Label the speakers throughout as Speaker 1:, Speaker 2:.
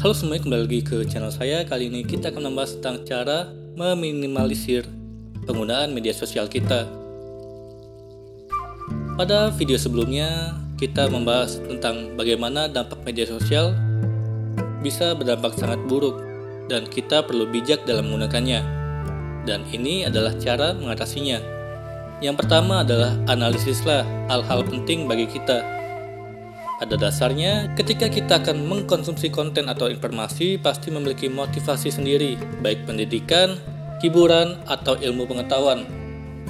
Speaker 1: Halo semuanya, kembali lagi ke channel saya. Kali ini kita akan membahas tentang cara meminimalisir penggunaan media sosial kita. Pada video sebelumnya, kita membahas tentang bagaimana dampak media sosial bisa berdampak sangat buruk dan kita perlu bijak dalam menggunakannya. Dan ini adalah cara mengatasinya. Yang pertama adalah analisislah hal-hal penting bagi kita pada dasarnya, ketika kita akan mengkonsumsi konten atau informasi, pasti memiliki motivasi sendiri, baik pendidikan, hiburan, atau ilmu pengetahuan.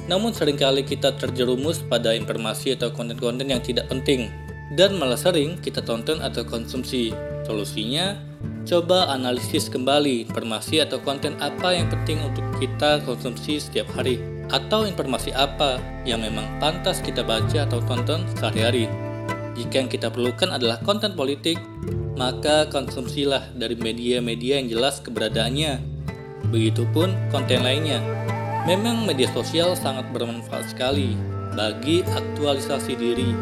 Speaker 1: Namun sering kali kita terjerumus pada informasi atau konten-konten yang tidak penting, dan malah sering kita tonton atau konsumsi. Solusinya, coba analisis kembali informasi atau konten apa yang penting untuk kita konsumsi setiap hari, atau informasi apa yang memang pantas kita baca atau tonton sehari-hari. Jika yang kita perlukan adalah konten politik, maka konsumsilah dari media-media yang jelas keberadaannya. Begitupun konten lainnya. Memang media sosial sangat bermanfaat sekali bagi aktualisasi diri,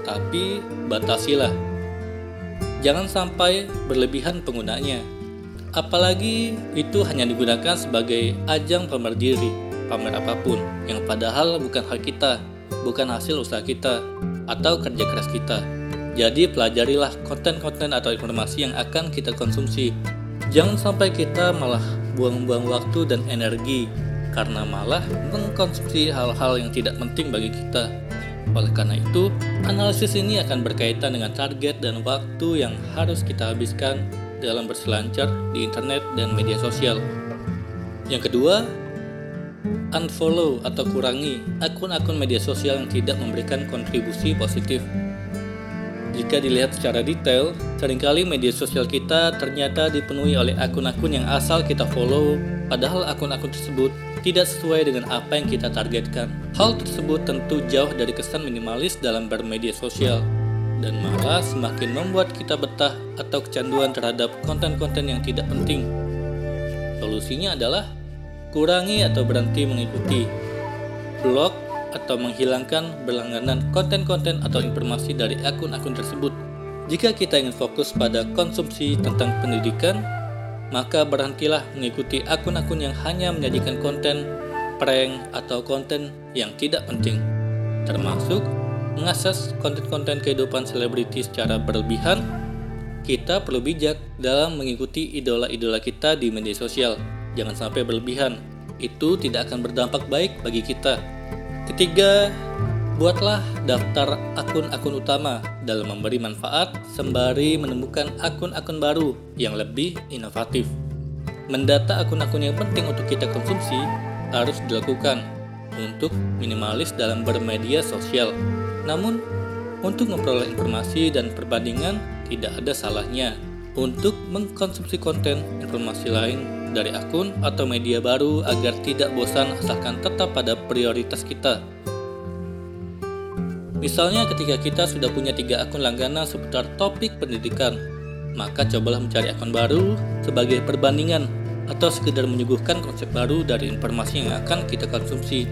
Speaker 1: tetapi batasilah. Jangan sampai berlebihan penggunanya. Apalagi itu hanya digunakan sebagai ajang pamer diri, pamer apa pun, yang padahal bukan hak kita, bukan hasil usaha kita, atau kerja keras kita. Jadi pelajarilah konten-konten atau informasi yang akan kita konsumsi. Jangan sampai kita malah buang-buang waktu dan energi karena malah mengkonsumsi hal-hal yang tidak penting bagi kita. Oleh karena itu, analisis ini akan berkaitan dengan target dan waktu yang harus kita habiskan dalam berselancar di internet dan media sosial. Yang kedua, unfollow atau kurangi akun-akun media sosial yang tidak memberikan kontribusi positif. Jika dilihat secara detail, sering kali media sosial kita ternyata dipenuhi oleh akun-akun yang asal kita follow, padahal akun-akun tersebut tidak sesuai dengan apa yang kita targetkan. Hal tersebut tentu jauh dari kesan minimalis dalam bermedia sosial, dan malah semakin membuat kita betah atau kecanduan terhadap konten-konten yang tidak penting. Solusinya adalah kurangi atau berhenti mengikuti, blok atau menghilangkan berlangganan konten-konten atau informasi dari akun-akun tersebut. Jika kita ingin fokus pada konsumsi tentang pendidikan, maka berhentilah mengikuti akun-akun yang hanya menyajikan konten prank atau konten yang tidak penting, termasuk mengakses konten-konten kehidupan selebriti secara berlebihan. Kita perlu bijak dalam mengikuti idola-idola kita di media sosial jangan sampai berlebihan. Itu tidak akan berdampak baik bagi kita. Ketiga, buatlah daftar akun-akun utama dalam memberi manfaat sembari menemukan akun-akun baru yang lebih inovatif. Mendata akun-akun yang penting untuk kita konsumsi harus dilakukan untuk minimalis dalam bermedia sosial. Namun, untuk memperoleh informasi dan perbandingan tidak ada salahnya untuk mengkonsumsi konten informasi lain dari akun atau media baru agar tidak bosan asalkan tetap pada prioritas kita. Misalnya ketika kita sudah punya tiga akun langganan seputar topik pendidikan, maka cobalah mencari akun baru sebagai perbandingan atau sekedar menyuguhkan konsep baru dari informasi yang akan kita konsumsi.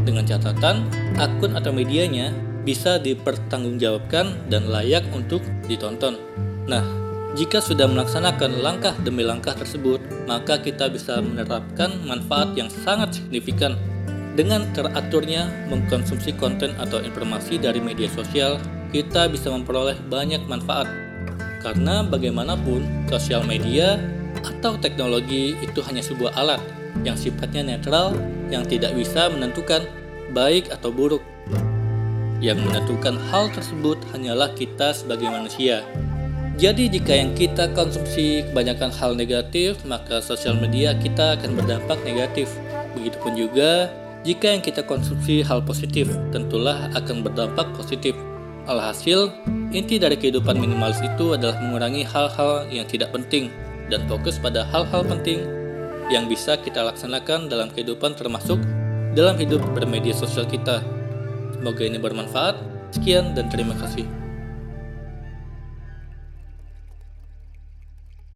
Speaker 1: Dengan catatan, akun atau medianya bisa dipertanggungjawabkan dan layak untuk ditonton. Nah, jika sudah melaksanakan langkah demi langkah tersebut, maka kita bisa menerapkan manfaat yang sangat signifikan. Dengan teraturnya mengkonsumsi konten atau informasi dari media sosial, kita bisa memperoleh banyak manfaat. Karena bagaimanapun, sosial media atau teknologi itu hanya sebuah alat yang sifatnya netral yang tidak bisa menentukan baik atau buruk. Yang menentukan hal tersebut hanyalah kita sebagai manusia. Jadi jika yang kita konsumsi kebanyakan hal negatif, maka sosial media kita akan berdampak negatif. Begitupun juga jika yang kita konsumsi hal positif, tentulah akan berdampak positif. Alhasil, inti dari kehidupan minimalis itu adalah mengurangi hal-hal yang tidak penting dan fokus pada hal-hal penting yang bisa kita laksanakan dalam kehidupan termasuk dalam hidup bermedia sosial kita. Semoga ini bermanfaat. Sekian dan terima kasih.